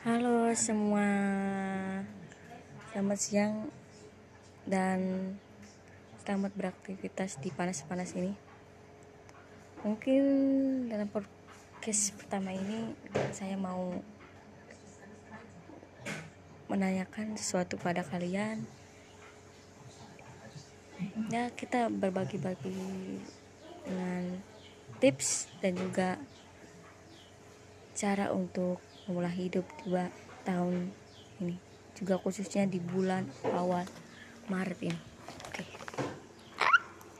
Halo semua, selamat siang dan selamat beraktivitas di panas-panas ini. Mungkin dalam podcast pertama ini saya mau menanyakan sesuatu pada kalian. Ya kita berbagi-bagi dengan tips dan juga cara untuk memulai hidup dua tahun ini juga khususnya di bulan awal Maret ini